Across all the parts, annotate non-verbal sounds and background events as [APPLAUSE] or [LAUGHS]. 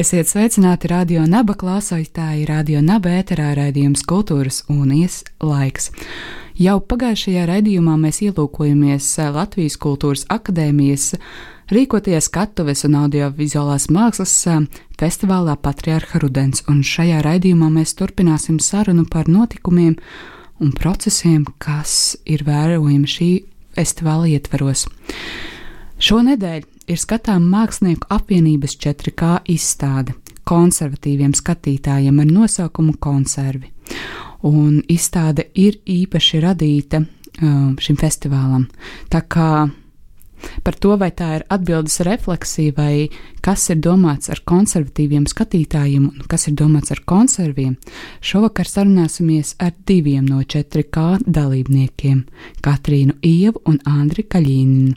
Esiet sveicināti radio naba klausītāji, radio naba ēterā raidījums kultūras unijas laiks. Jau pagājušajā raidījumā mēs ielūkojamies Latvijas Kultūras akadēmijas rīkoties skatuves un audiovizuālās mākslas festivālā Patriarha Rudens, un šajā raidījumā mēs turpināsim sarunu par notikumiem un procesiem, kas ir vērojami šī festivāla ietveros. Šonedēļ ir skatām Mākslinieku apvienības 4K izstāde konservatīviem skatītājiem ar nosaukumu Konservi. Un izstāde ir īpaši radīta um, šim festivālam. Tā kā Par to, vai tā ir atbildes refleksija, vai kas ir domāts ar konservatīviem skatītājiem un kas ir domāts ar konserviem, šovakar sarunāsimies ar diviem no 4K dalībniekiem - Katrīnu Ievu un Andri Kaļīninu,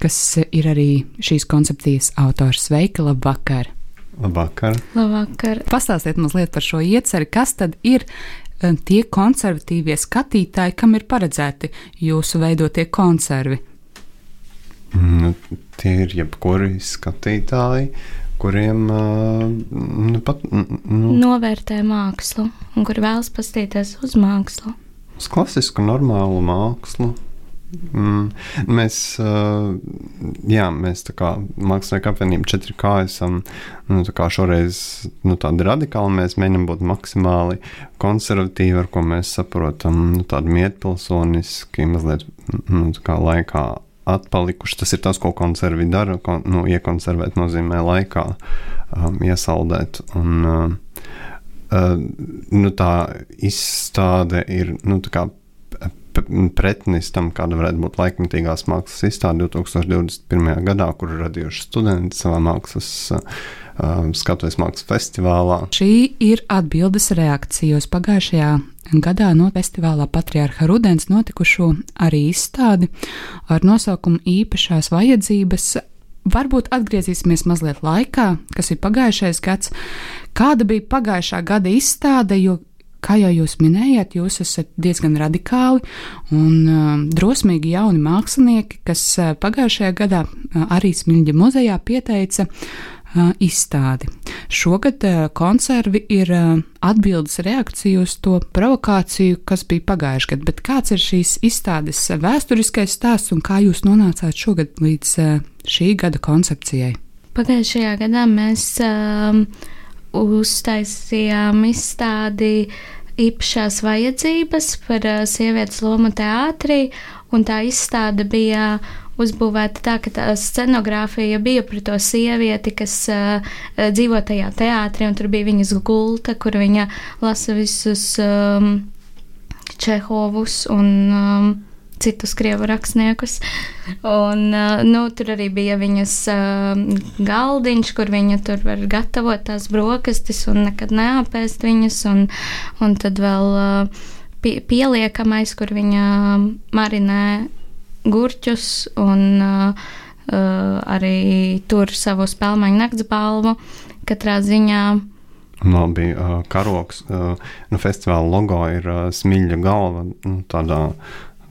kas ir arī šīs koncepcijas autors. Sveika, labvakar! Labvakar! Labvakar. Pastāstiet mazliet par šo ieceri, kas tad ir eh, tie konservatīvie skatītāji, kam ir paredzēti jūsu veidotie konservi? Nu, tie ir jebkuri skatītāji, kuriem nu, pat nu, novērtē mākslu un kuri vēlas paskatīties uz mākslu. Uz klasisku, normālu mākslu. Mm, mēs, jā, mēs tā kā mākslinieka apvienība 4K esam nu, šoreiz nu, tādi radikāli. Mēs mēģinām būt maksimāli konservatīvi, ar ko mēs saprotam nu, tādu mietpilsoniski, mazliet nu, laikā atpalikuši. Tas ir tas, ko konservi dara. Kon, nu, iekonservēt nozīmē laikā um, iesaldēt. Un, uh, uh, nu, tā izstāde ir nu, pretnis tam, kāda varētu būt laikmatīgās mākslas izstāde 2021. gadā, kur radījuši studenti savā mākslas. Skatuves mākslas festivālā. Šī ir atbildes reakcija uz pagājušajā gadā no festivālā Patriarha Rudens notikušo arī izstādi ar nosaukumu Īpašās vajadzības. Varbūt atgriezīsimies mazliet laikā, kas ir pagājušais gads. Kāda bija pagājušā gada izstāde, jo kā jau jūs minējāt, jūs esat diezgan radikāli un uh, drosmīgi jauni mākslinieki, kas uh, pagājušajā gadā uh, arī Smilģa muzejā pieteica izstādi. Šogad konservi ir atbildes reakcija uz to provokāciju, kas bija pagājušajā gadā. Bet kāds ir šīs izstādes vēsturiskais stāsts un kā jūs nonācāt šogad līdz šī gada koncepcijai? Pagājušajā gadā mēs um, uztaisījām izstādi īpašās vajadzības par sievietes lomu teātrī, un tā izstāde bija uzbūvēta tā, ka tā scenogrāfija bija par to sievieti, kas uh, dzīvo tajā teātrī, un tur bija viņas gulta, kur viņa lasa visus um, Čehovus un um, citus krievu rakstniekus. Un, uh, nu, tur arī bija viņas uh, galdiņš, kur viņa tur var gatavot tās brokastis un nekad neapēst viņas. Un, un tad vēl pie, pieliekamais, kur viņa marinē gurķus un uh, arī tur savu spēlmeņu nakts balvu. Katrā ziņā Man bija uh, karoks, uh, nu, festivāla logo ir uh, smilša galva, nu, tādā,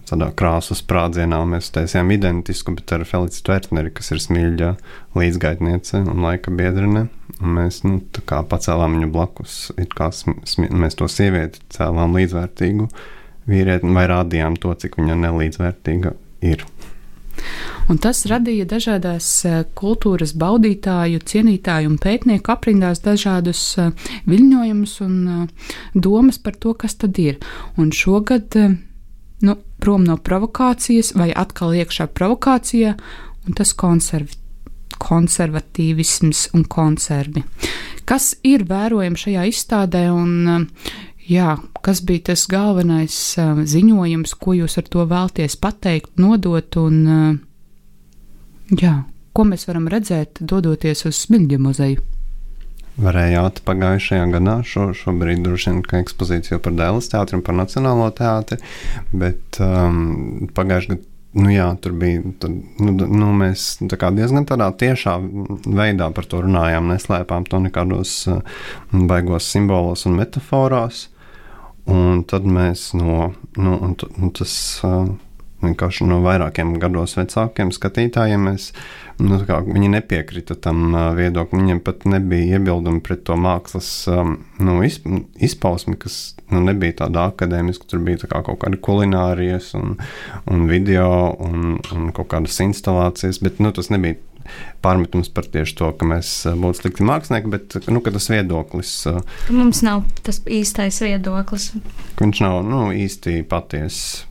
tādā krāsu sprādzienā. Mēs taisījām identisku, bet ar Felicitu Vērtneri, kas ir smilša līdzgaitniece un laika biedrene. Un mēs nu, pacēlām viņu blakus, kā mēs to sievieti cēlām līdzvērtīgu vīrieti, vai rādījām to, cik viņa nelīdzvērtīga ir. Un tas radīja dažādās e, kultūras baudītāju, cienītāju un pētnieku aprindās dažādus e, viļņojumus un e, domas par to, kas tad ir. Un šogad, nu, prom no provokācijas, vai atkal iekšā provokācijā, un tas konservi, konservatīvisms un konservi. Kas ir vērojams šajā izstādē, un Jā, kas bija tas galvenais uh, ziņojums, ko jūs ar to vēlties pateikt, nodot, un uh, jā, ko mēs varam redzēt, dodoties uz Smilģa muzeju? Varējāt pagājušajā gadā. Šo, šobrīd droši vien ka ekspozīcija par Dēlas teātri un par Nacionālo teātri, bet um, pagājušajā gadā. Nu jā, tur bija. Tad, nu, nu, mēs tā diezgan tādā tiešā veidā par to runājām, neslēpām to nekādos uh, baigos simbolos un metaforās. Un tad mēs no nu, un, un tas, uh, vienkārši no vairākiem gados vecākiem skatītājiem mēs nu, kā, viņi nepiekrita tam viedoklim. Viņiem pat nebija iebildumi pret to mākslas nu, izpausmi, kas nu, nebija tāda akadēmiska. Tur bija kā kaut kāda kulinārijas un, un video un, un kaut kādas instalācijas, bet nu, tas nebija pārmetums par tieši to, ka mēs būtu slikti mākslinieki, bet nu, tas viedoklis. Mums nav tas īstais viedoklis. Viņš nav nu, īsti patiess.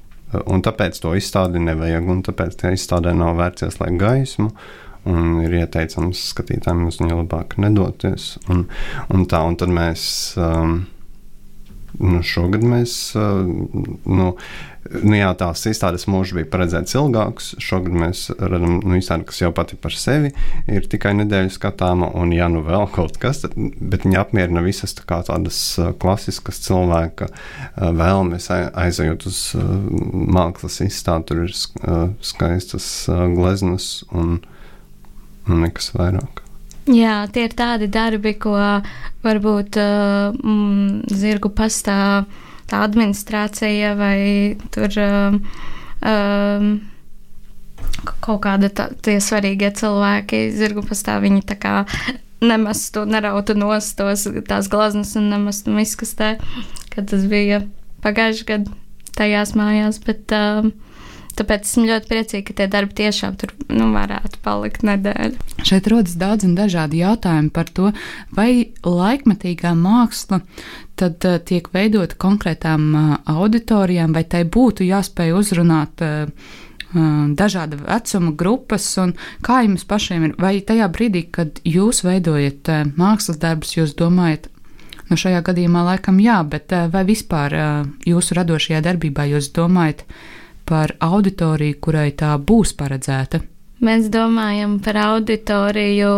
Un tāpēc to izstādi nevajag, un tāpēc tajā izstādē nav vērts ieslēgt gaismu. Un ir ieteicams skatītājiem uz viņu labāk nedoties. Un, un tā, un tad mēs. Um, nu, šogad mēs. Uh, nu, Nu, jā, tās izstādes mūžs bija paredzēts ilgāks. Šogad mēs redzam, nu, izstādi, kas jau pati par sevi ir tikai nedēļu skatāma, un, ja nu vēl kaut kas, tad, bet viņi apmierina visas tā kā, tādas klasiskas cilvēka vēlmes aizejot uz mākslas izstādi. Tur ir skaistas gleznas un, un nekas vairāk. Jā, tie ir tādi darbi, ko varbūt uh, mm, zirgu pastāv tā administrācija vai tur um, um, kaut kāda tā, tie svarīgie cilvēki, zirgu pastāv, viņi tā kā nemestu, nerautu nost tos, tās glaznas un nemestu miskastē, kad tas bija pagājuši gadu tajās mājās, bet um, Tāpēc esmu ļoti priecīga, ka tie darbi tiešām tur nu, varētu palikt nedēļu. Šeit rodas daudz un dažādi jautājumi par to, vai laikmetīgā māksla tad uh, tiek veidota konkrētām uh, auditorijām, vai tai būtu jāspēj uzrunāt uh, dažāda vecuma grupas, un kā jums pašiem ir, vai tajā brīdī, kad jūs veidojat mākslas darbus, jūs domājat, nu šajā gadījumā laikam jā, bet vai vispār jūsu radošajā darbībā jūs domājat, par auditoriju, kurai tā būs paredzēta? Mēs domājam par auditoriju,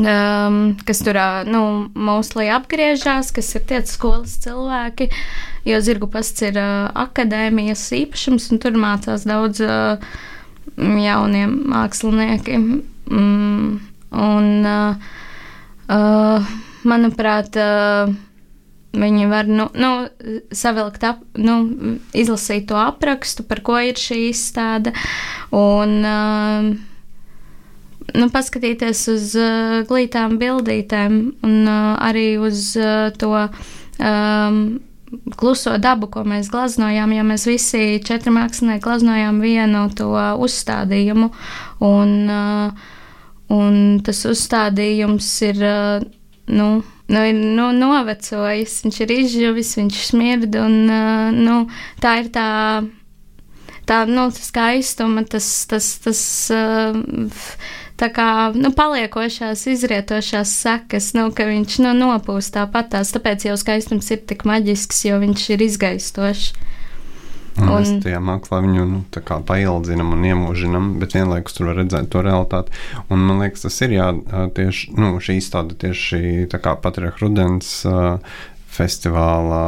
um, kas tur nu, mūslī apgriežās, kas ir tie skolas cilvēki, jo zirgu pasts ir uh, akadēmijas īpašums, un tur mācās daudz uh, jauniem māksliniekiem. Mm, un, uh, uh, manuprāt, uh, Viņi var nu, nu, savilkt, ap, nu, izlasīt to aprakstu, par ko ir šī izstāde, un uh, nu, paskatīties uz uh, glītām bildītēm un uh, arī uz uh, to. Um, kluso dabu, ko mēs glaznojām, ja mēs visi četri mākslinieki glaznojām vienu to uzstādījumu. Un, un tas uzstādījums ir nu, nu, ir nu, novecojis, viņš ir izžuvis, viņš smird, un uh, nu, tā ir tā. Tā nu, skaistuma, tas, tas, tas uh, tā kā nu, paliekošās, izrietošās sekas, nu, ka viņš nu, nopūst tāpatās. Tāpēc jau skaistums ir tik maģisks, jo viņš ir izgaistošs. Un mēs tajā mākslā viņu nu, paildzinām un iemūžinām, bet vienlaikus tur var redzēt to realitāti. Un, man liekas, tas ir jā, tieši nu, šī izstāde tieši Patriarcha Rudens festivāla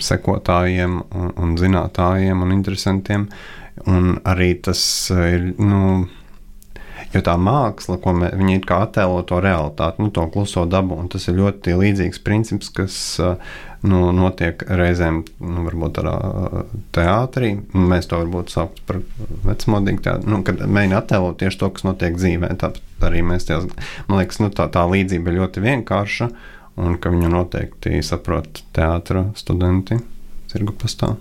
sekotājiem un, un zinātājiem un interesantiem. Un arī tas ir. Nu, Jo tā māksla, ko mē, viņi ir kā attēlo to realitāti, nu, to kluso dabu, un tas ir ļoti līdzīgs princips, kas nu, notiek reizēm, nu, varbūt tādā teātrī. Mēs to varbūt saucam par vecmodīgu teātru, nu, kad mēģina attēlot tieši to, kas notiek dzīvē. Tāpat arī mēs tajās, man liekas, nu, tā, tā līdzība ir ļoti vienkārša, un ka viņu noteikti saprot teātra studenti cirgu pastāv.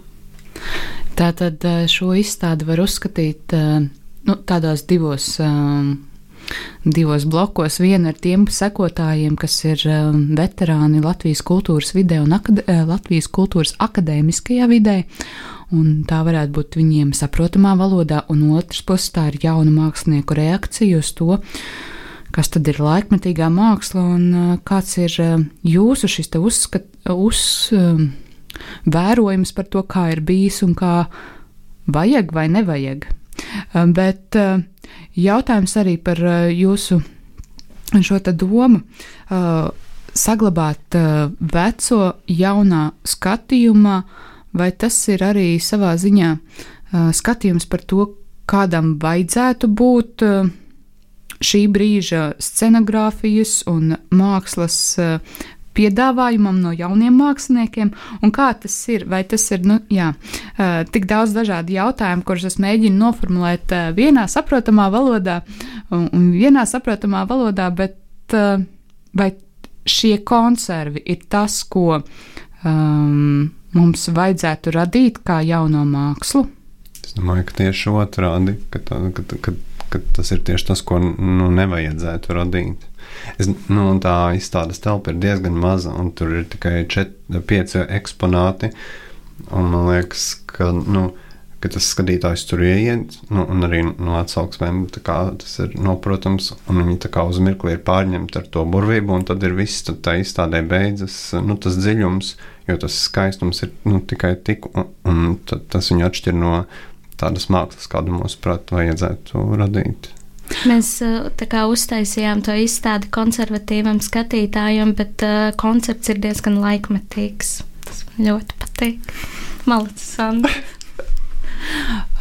Tātad šo izstādi var uzskatīt nu, tādos divos. Um, divos blokos. Viena ar tiem sekotājiem, kas ir um, veterāni Latvijas kultūras vidē un akad eh, Latvijas kultūras akadēmiskajā vidē. Un tā varētu būt viņiem saprotamā valodā, un otrs puses tā ir jauna mākslinieku reakcija uz to, kas tad ir laikmetīgā māksla un uh, kāds ir uh, jūsu šis uzskat, uz, um, vērojums par to, kā ir bijis un kā vajag vai nevajag. Um, bet uh, jautājums arī par uh, jūsu šo domu uh, saglabāt veco, jaunā skatījumā, vai tas ir arī savā ziņā skatījums par to, kādam vajadzētu būt šī brīža scenogrāfijas un mākslas piedāvājumam no jauniem māksliniekiem, un kā tas ir, vai tas ir, nu, jā, tik daudz dažādu jautājumu, kurus es mēģinu noformulēt vienā saprotamā valodā un, vienā saprotamā valodā, bet vai šie konservi ir tas, ko um, mums vajadzētu radīt kā jauno mākslu? Es domāju, ka tieši otrādi, ka, tā, ka, ka, ka tas ir tieši tas, ko nu, nevajadzētu radīt. Es, nu, tā izstādes telpa ir diezgan maza, un tur ir tikai 5 eksponāti. Man liekas, ka nu, ka tas skatītājs tur ieiet, nu, un arī no atsauksmēm tas ir noprotams, un viņi uz mirkli ir pārņemti ar to burvību, un tad ir viss, tad tā izstādē beidzas nu, tas dziļums, jo tas skaistums ir nu, tikai tik, un, un tas viņu atšķir no tādas mākslas, kādu mums, prāt, vajadzētu radīt. Mēs kā, uztaisījām to izstādi konservatīvam skatītājam, bet uh, koncepts ir diezgan laikmetīgs. Tas man ļoti patīk. Malacis, Sandra. [LAUGHS]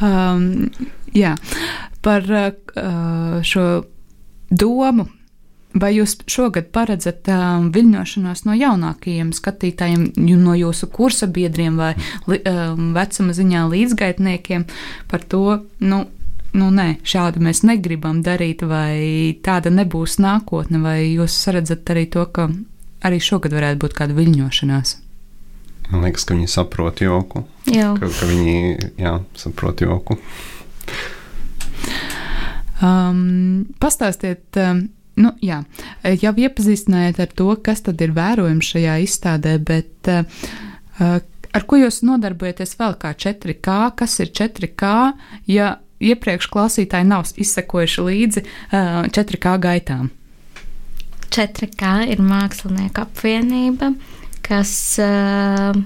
Um, jā, par uh, šo domu. Vai jūs šogad paredzat um, viļņošanos no jaunākajiem skatītājiem, no jūsu kursa biedriem vai li, um, vecuma ziņā līdzgaitniekiem par to, nu, nu nē, šādi mēs negribam darīt, vai tāda nebūs nākotne, vai jūs redzat arī to, ka arī šogad varētu būt kāda viļņošanās? Man liekas, ka viņi saprot joku. Jā. Ka, ka viņi jā, saprot joku. Um, pastāstiet, um, nu, jā, jau iepazīstinājāt ar to, kas tad ir vērojams šajā izstādē, bet uh, ar ko jūs nodarbojaties vēl kā 4K? Kas ir 4K? Ja iepriekš klausītāji nav izsekojuši līdzi uh, 4K gaitām. 4K ir mākslinieku apvienība, kas, uh,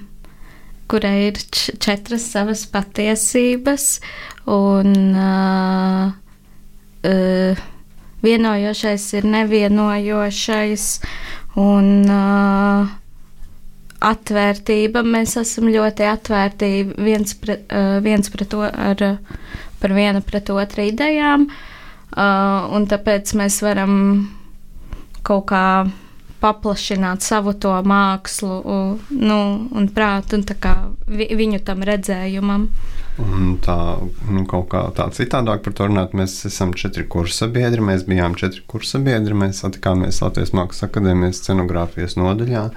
kurai ir četras savas patiesības, un uh, uh, vienojošais ir nevienojošais, un uh, atvērtība. Mēs esam ļoti atvērti viens pret, uh, viens pret to ar, par vienu pret otru idejām, uh, un tāpēc mēs varam kaut kā paplašināt savu to mākslu nu, un prātu un kā, vi, viņu tam redzējumam. Un tā nu, kaut kā tā citādāk par to runāt. Mēs esam četri kursa biedri. Mēs bijām četri kursa biedri. Mēs satikāmies Latvijas Mākslas akadēmijas scenogrāfijas nodaļā.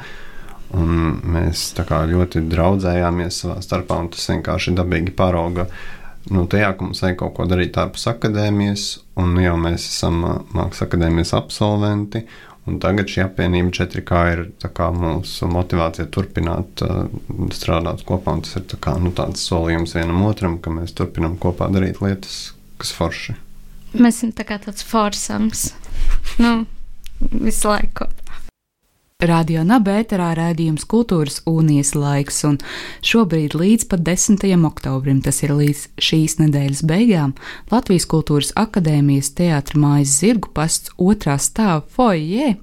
Un mēs ļoti draudzējāmies savā starpā, un tas vienkārši dabīgi parauga. Nu, tajā, ka mums vajag kaut ko darīt ārpus akadēmijas, un jau mēs esam mākslas akadēmijas absolventi, Un tagad šī apvienība 4K ir mūsu motivācija turpināt uh, strādāt kopā. Tas ir tā kā, nu, tāds solījums vienam otram, ka mēs turpinām kopā darīt lietas, kas forši. Mēs esam tā kā tāds forsams. nu, visu laiku. Radio Nabērā raidījums Kultūras unijas laiks, un šobrīd līdz pat 10. oktobrim, tas ir līdz šīs nedēļas beigām, Latvijas Kultūras Akadēmijas teātra mājas zirgu pasts otrā stāva foijē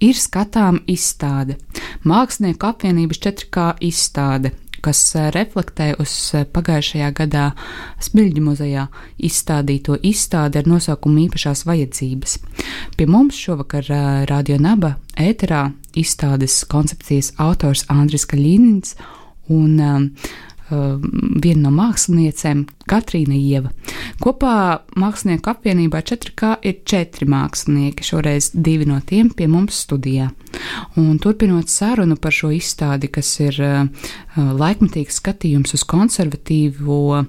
ir skatām izstāde - Mākslinieku apvienības 4K izstāde kas eh, reflektē uz eh, pagājušajā gadā Smilģu muzejā izstādīto izstādi ar nosaukumu īpašās vajadzības. Pie mums šovakar eh, Radio Naba ēterā izstādes koncepcijas autors Andris Kaļīnins un Um, viena no māksliniecēm, Katrīna Ieva. Kopā Mākslinieku apvienībā 4K ir četri mākslinieki, šoreiz divi no tiem pie mums studijā. Un turpinot sarunu par šo izstādi, kas ir uh, laikmatīgs skatījums uz konservatīvo uh,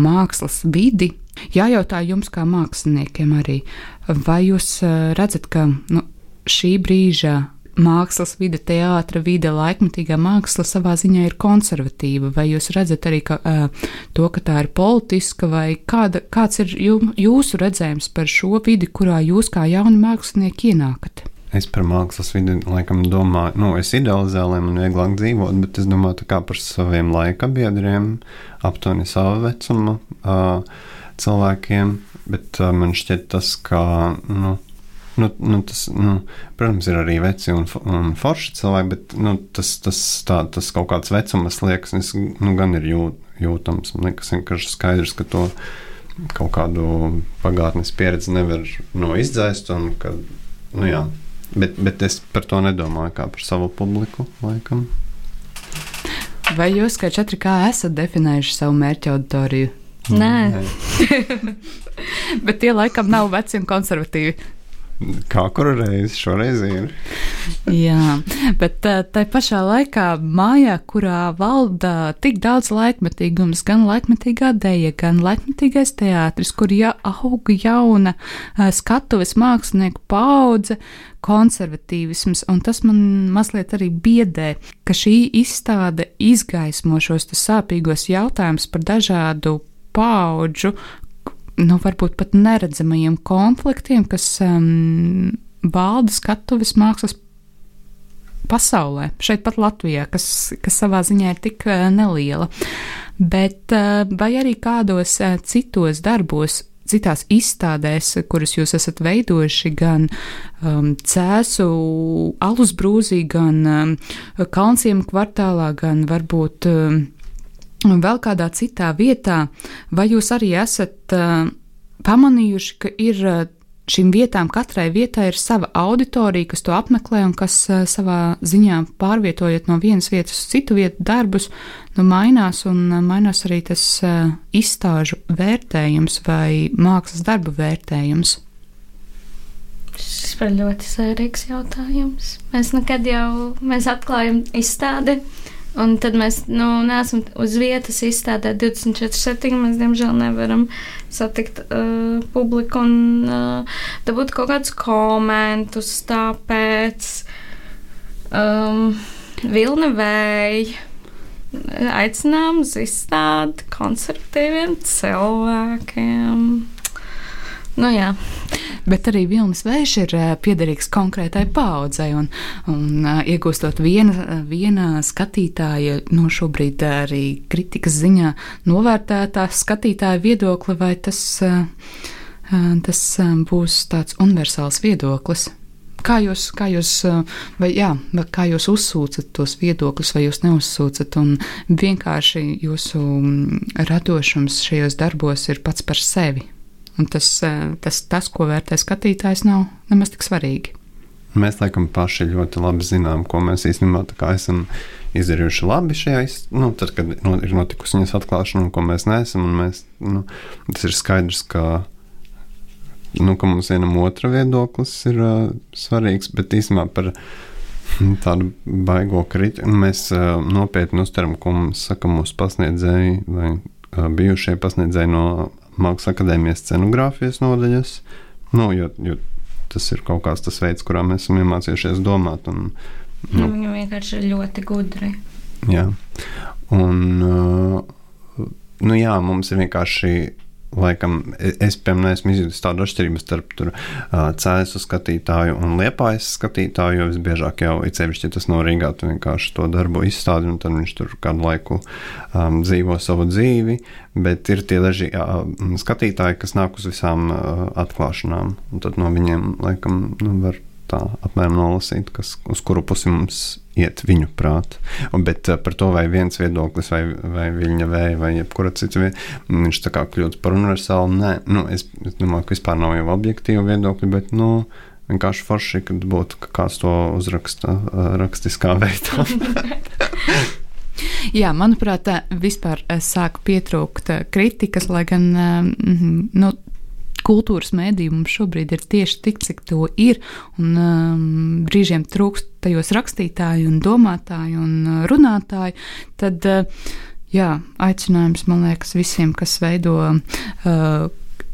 mākslas vidi, jājautā jums kā māksliniekiem arī, vai jūs uh, redzat, ka nu, šī brīža mākslas vide, teātra vide, laikmatīgā māksla savā ziņā ir konservatīva, vai jūs redzat arī ka, uh, to, ka tā ir politiska, vai kāda, kāds ir jū, jūsu redzējums par šo vidi, kurā jūs kā jauni mākslinieki ienākat? Es par mākslas vidi laikam domāju, nu, es idealizēju, lai man vieglāk dzīvot, bet es domāju par saviem laika biedriem, aptuveni savu vecumu uh, cilvēkiem. Bet uh, man šķiet tas, ka nu, Nu, nu, tas, nu, protams, ir arī veci un, un forši cilvēki, bet nu, tas, tas, tā, tas kaut kāds vecuma slieksnis nu, gan ir jūt, jūtams. Man liekas, vienkārši skaidrs, ka to kaut kādu pagātnes pieredzi nevar no izdzēst. Un, ka, nu, jā, bet, bet es par to nedomāju kā par savu publiku. Laikam. Vai jūs, kā četri kā, esat definējuši savu mērķa auditoriju? Nē, Nē. [LAUGHS] Bet tie laikam nav veci un konservatīvi. Kā kuru reizi šoreiz ir? Jā, bet tai pašā laikā mājā, kurā valda tik daudz laikmetīgums, gan laikmetīgā dēļa, gan laikmetīgais teātris, kur ja aug jauna skatuves mākslinieku paudze, konservatīvisms, un tas man mazliet arī biedē, ka šī izstāde izgaismo šos sāpīgos jautājumus par dažādu paudžu nu, varbūt pat neredzamajiem konfliktiem, kas um, valda skatuves mākslas pasaulē, šeit pat Latvijā, kas, kas savā ziņā ir tik uh, neliela. Bet uh, vai arī kādos uh, citos darbos, citās izstādēs, kuras jūs esat veidojuši, gan um, Cēzu alus brūzī, gan um, Kalnsiem kvartālā, gan varbūt um, vēl kādā citā vietā, vai jūs arī esat uh, pamanījuši, ka ir uh, šīm vietām, katrai vietai ir sava auditorija, kas to apmeklē un kas uh, savā ziņā pārvietojot no vienas vietas uz citu vietu darbus, nu mainās un uh, mainās arī tas uh, izstāžu vērtējums vai mākslas darbu vērtējums. šis ir ļoti sērīgs jautājums. Mēs nekad jau mēs atklājam izstādi. Un tad mēs nu, neesam uz vietas izstādē 24,7. Mēs, diemžēl, nevaram satikt uh, publiku un uh, dabūt kaut kādus komentus. Tāpēc um, Vilna Vēja aicinām uz izstādi konservatīviem cilvēkiem. Nu, jā. Bet arī Vilnis Vējš ir uh, piederīgs konkrētai paudzei, un, un uh, iegūstot viena, viena skatītāja, no šobrīd arī kritikas ziņā novērtētā skatītāja viedokli, vai tas, uh, tas būs tāds universāls viedoklis? Kā jūs, kā jūs, vai, jā, kā jūs uzsūcat tos viedokļus, vai jūs neuzsūcat, vienkārši jūsu radošums šajos darbos ir pats par sevi? Un tas, tas, tas, ko vērtē skatītājs, nav nemaz tik svarīgi. Mēs laikam paši ļoti labi zinām, ko mēs īstenībā esam izdarījuši labi šajā. Nu, tad, kad ir notikusi viņas atklāšana, un ko mēs neesam, mēs, nu, tas ir skaidrs, ka, nu, ka mums vienam otra viedoklis ir uh, svarīgs, bet īstenībā par tādu baigo kritiku mēs uh, nopietni uztveram, ko mums saka mūsu pasniedzēji vai uh, bijušie pasniedzēji no Mākslas akadēmijas scenogrāfijas nodaļas. Nu, jo, jo tas ir kaut kāds tas veids, kurā mēs esam iemācījušies domāt. Un, nu, Viņi vienkārši ir ļoti gudri. Jā, un uh, nu, jā, mums ir vienkārši laikam, es, piemēram, neesmu izjūtis tādu atšķirību starp tur, uh, cēsu skatītāju un liepājas skatītāju, jo visbiežāk jau ir sevišķi, tas no Rīgā, tu vienkārši to darbu izstādi, un tad viņš tur kādu laiku um, dzīvo savu dzīvi, bet ir tie daži uh, skatītāji, kas nāk uz visām uh, atklāšanām, un tad no viņiem, laikam, nu, var tā apmēram nolasīt, kas, uz kuru pusi mums iet viņu prātā. Bet uh, par to, vai viens viedoklis, vai, vai viņa vēja, vai jebkura cita vieta, viņš tā kā kļūst par universālu. Nē, nu, es, es domāju, ka vispār nav jau objektīva viedokļa, bet nu, vienkārši forši, kad būtu kāds to uzraksta uh, rakstiskā [LAUGHS] veidā. [LAUGHS] Jā, manuprāt, vispār sāk pietrūkt kritikas, lai gan nu, kultūras mēdīja mums šobrīd ir tieši tik, cik to ir. Un, um, brīžiem trūkst tajos rakstītāju, un domātāju un uh, runātāju. Tad, uh, jā, aicinājums man liekas visiem, kas veido. Uh,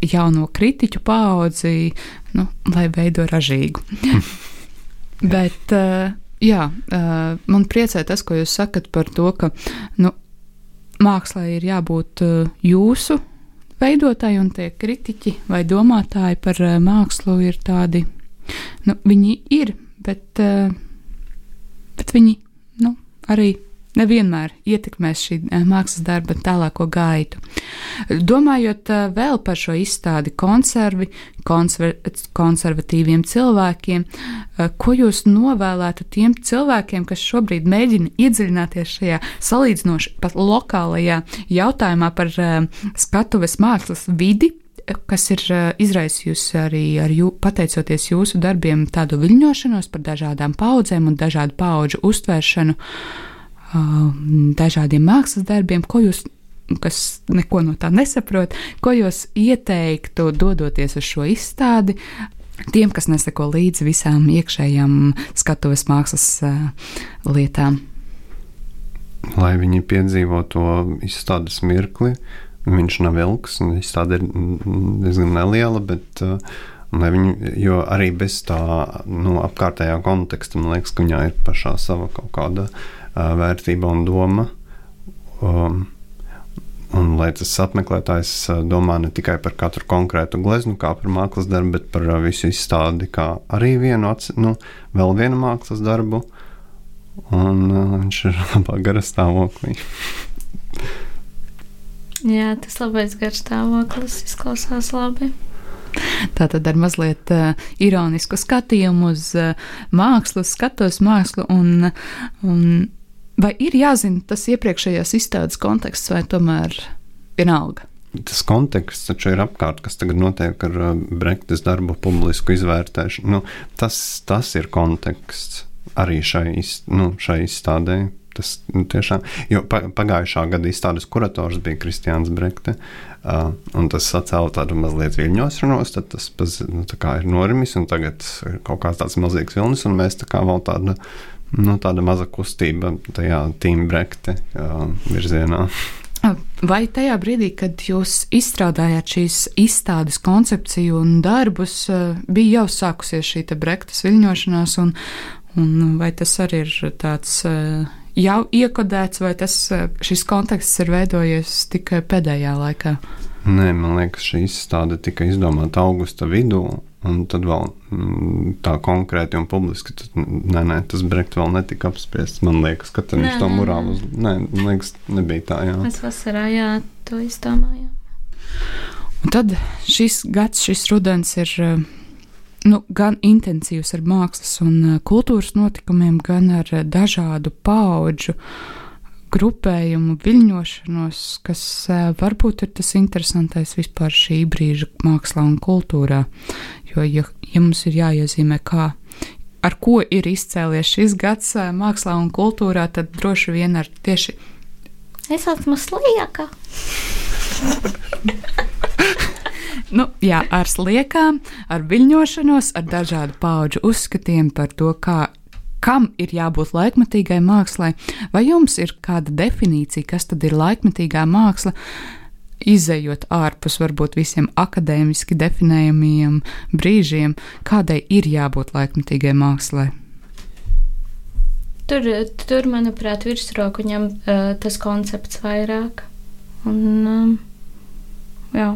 Jauno kritiķu paudzi, nu, lai veido ražīgu. [LAUGHS] Bet, uh, jā, uh, man priecē tas, ko jūs sakat par to, ka nu, mākslā ir jābūt uh, jūsu veidotāji un tie kritiķi vai domātāji par uh, mākslu ir tādi, nu, viņi ir, bet, uh, bet viņi nu, arī nevienmēr ietekmēs šī mākslas darba tālāko gaitu. Domājot vēl par šo izstādi konservi, konserv konservatīviem cilvēkiem, ko jūs novēlētu tiem cilvēkiem, kas šobrīd mēģina iedziļināties šajā salīdzinoši pat lokālajā jautājumā par skatuves mākslas vidi, kas ir izraisījusi arī ar jū, pateicoties jūsu darbiem tādu viļņošanos par dažādām paudzēm un dažādu paudžu uztvēršanu. Uh, dažādiem mākslas darbiem, ko jūs, kas neko no tā nesaprot, ko jūs ieteiktu dodoties uz šo izstādi. Tiem, kas neseko līdzi visām iekšējām skatuves mākslas lietām. Lai viņi piedzīvo to izstādes mirkli, viņš nav ilgs, un izstāde ir diezgan neliela, bet uh, Viņi, jo arī bez tā nu, apkārtējā konteksta man liekas, ka viņai ir pašā sava kaut kāda vērtība un doma. Um, Un, lai tas apmeklētājs domā ne tikai par katru konkrētu gleznu, kā par mākslas darbu, bet par visu izstādi, kā arī vienu, nu, vēl vienu mākslas darbu. Un uh, viņš ir [LAUGHS] labā gara stāvoklī. Jā, tas labais garš stāvoklis izklausās labi. Tātad ar mazliet uh, ironisku skatījumu uz uh, mākslu, skatos mākslu un, un Vai ir jāzina tas iepriekšējās izstādes konteksts, vai tomēr vienalga? Tas konteksts taču ir apkārt, kas tagad notiek ar uh, Brektas darbu publisku izvērtēšanu. Nu, tas, tas ir konteksts arī šai, nu, šai izstādē. Tas nu, tiešām, jo pagājušā gada izstādes kurators bija Kristians Brekte, uh, un tas sacēla tādu mazliet viļņošanos, tad tas nu, ir norimis, un tagad ir kaut kāds tāds milzīgs vilnis, un mēs tā kā vēl tādu nu, tāda maza kustība tajā Timbrekte virzienā. Vai tajā brīdī, kad jūs izstrādājāt šīs izstādes koncepciju un darbus, bija jau sākusies šī brektas viļņošanās, un, un vai tas arī ir tāds jau iekodēts, vai tas, šis konteksts ir veidojies tikai pēdējā laikā? Nē, man liekas, šī izstāde tika izdomāta augusta vidū, Un tad vēl mm, tā konkrēti un publiski, tad, nē, nē, tas Brekts vēl netika apspriests. Man liekas, ka viņš to morāli uz. Nē, man liekas, nebija tā, jā. Mēs vasarā, jā, to izdomājām. Un tad šis gads, šis rudens ir nu, gan intensīvs ar mākslas un kultūras notikumiem, gan ar dažādu paudžu grupējumu viļņošanos, kas varbūt ir tas interesantais vispār šī brīža mākslā un kultūrā. Jo, ja, ja mums ir jāiezīmē, kā, ar ko ir izcēlies šis gads mākslā un kultūrā, tad droši vien ar tieši. Es esmu slieka. nu, jā, ar sliekām, ar viļņošanos, ar dažādu pauģu uzskatiem par to, kā, kam ir jābūt laikmatīgai mākslai, vai jums ir kāda definīcija, kas tad ir laikmatīgā māksla? Izējot ārpus varbūt visiem akadēmiski definējamiem brīžiem, kādai ir jābūt laikmatīgai mākslai? Tur, tur manuprāt, virsroku ņem uh, tas koncepts vairāk. Un, um, jā.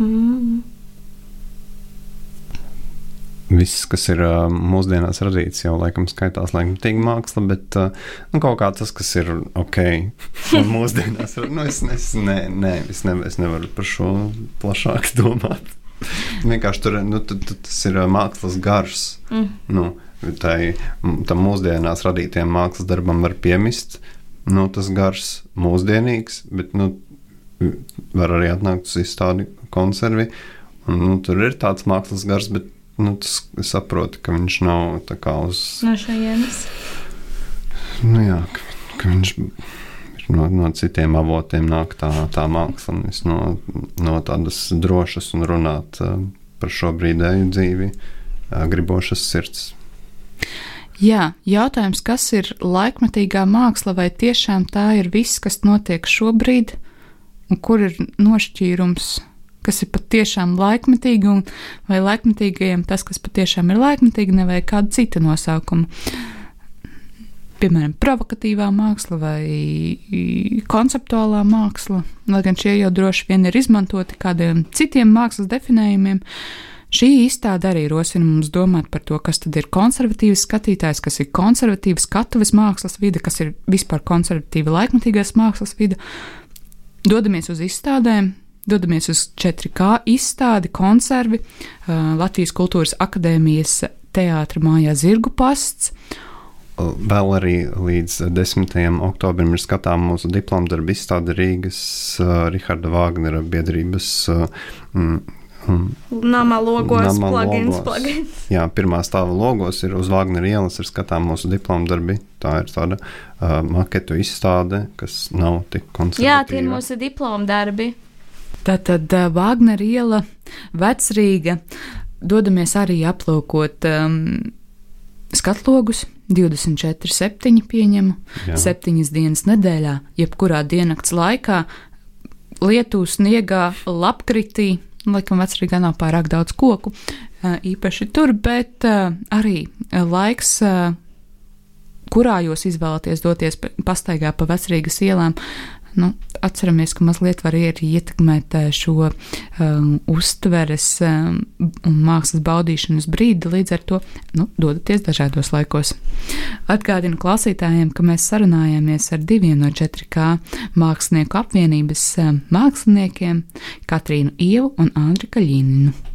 Mm viss, kas ir mūsdienās radīts, jau laikam skaitās laikmatīga māksla, bet nu, kaut kā tas, kas ir ok, [LAUGHS] mūsdienās, nu, es, es, ne, ne, es, ne, es nevaru par šo plašāk [LAUGHS] domāt. Vienkārši tur nu, t, t, tas ir mākslas gars. Mm. Nu, tai, tam mūsdienās radītiem mākslas darbam var piemist nu, tas gars, mūsdienīgs, bet nu, var arī atnākt uz izstādi konservi. Un, nu, tur ir tāds mākslas gars, bet nu, tas saproti, ka viņš nav tā kā uz. No šejienes. Nu, jā, ka, ka viņš no, no citiem avotiem nāk tā, tā māksla, nevis no, no tādas drošas un runāt uh, par šo brīdēju dzīvi, uh, gribošas sirds. Jā, jautājums, kas ir laikmatīgā māksla, vai tiešām tā ir viss, kas notiek šobrīd, un kur ir nošķīrums kas ir patiešām laikmetīgi, un vai laikmetīgajiem tas, kas patiešām ir laikmetīgi, nevajag kādu citu nosaukumu. Piemēram, provokatīvā māksla vai konceptuālā māksla, lai gan šie jau droši vien ir izmantoti kādiem citiem mākslas definējumiem. Šī izstāde arī rosina mums domāt par to, kas tad ir konservatīvs skatītājs, kas ir konservatīvs skatuves mākslas vide, kas ir vispār konservatīva laikmatīgās mākslas vide. Dodamies uz izstādēm, dodamies uz 4K izstādi, konservi, Latvijas Kultūras Akadēmijas teātra mājā Zirgu pasts. Vēl arī līdz 10. oktobrim ir skatāms mūsu diplomu darbu izstāde Rīgas uh, Riharda Vāgnera biedrības uh, Nama logos, nama plugins, logos. plugins. Jā, pirmā stāva logos ir uz Vāģnera ielas, ir skatām mūsu diplomu darbi. Tā ir tāda uh, maketu izstāde, kas nav tik koncentrēta. Jā, tie ir mūsu diplomu darbi. Tātad Vāģnera iela, Vecrīga, dodamies arī aplūkot um, skatlogus. 24, 7 pieņemu, Jā. 7 dienas nedēļā, jebkurā diennakts laikā, lietu, sniegā, lapkritī, Laikam vecrīgā nav pārāk daudz koku īpaši tur, bet arī laiks, kurā jūs izvēlaties doties pastaigā pa vecrīgas ielām, nu, atceramies, ka mazliet var arī ietekmēt šo um, uztveres um, un mākslas baudīšanas brīdi, līdz ar to nu, dodaties dažādos laikos. Atgādinu klausītājiem, ka mēs sarunājāmies ar diviem no 4K mākslinieku apvienības um, māksliniekiem - Katrīnu Ievu un Andriu Kaļīninu.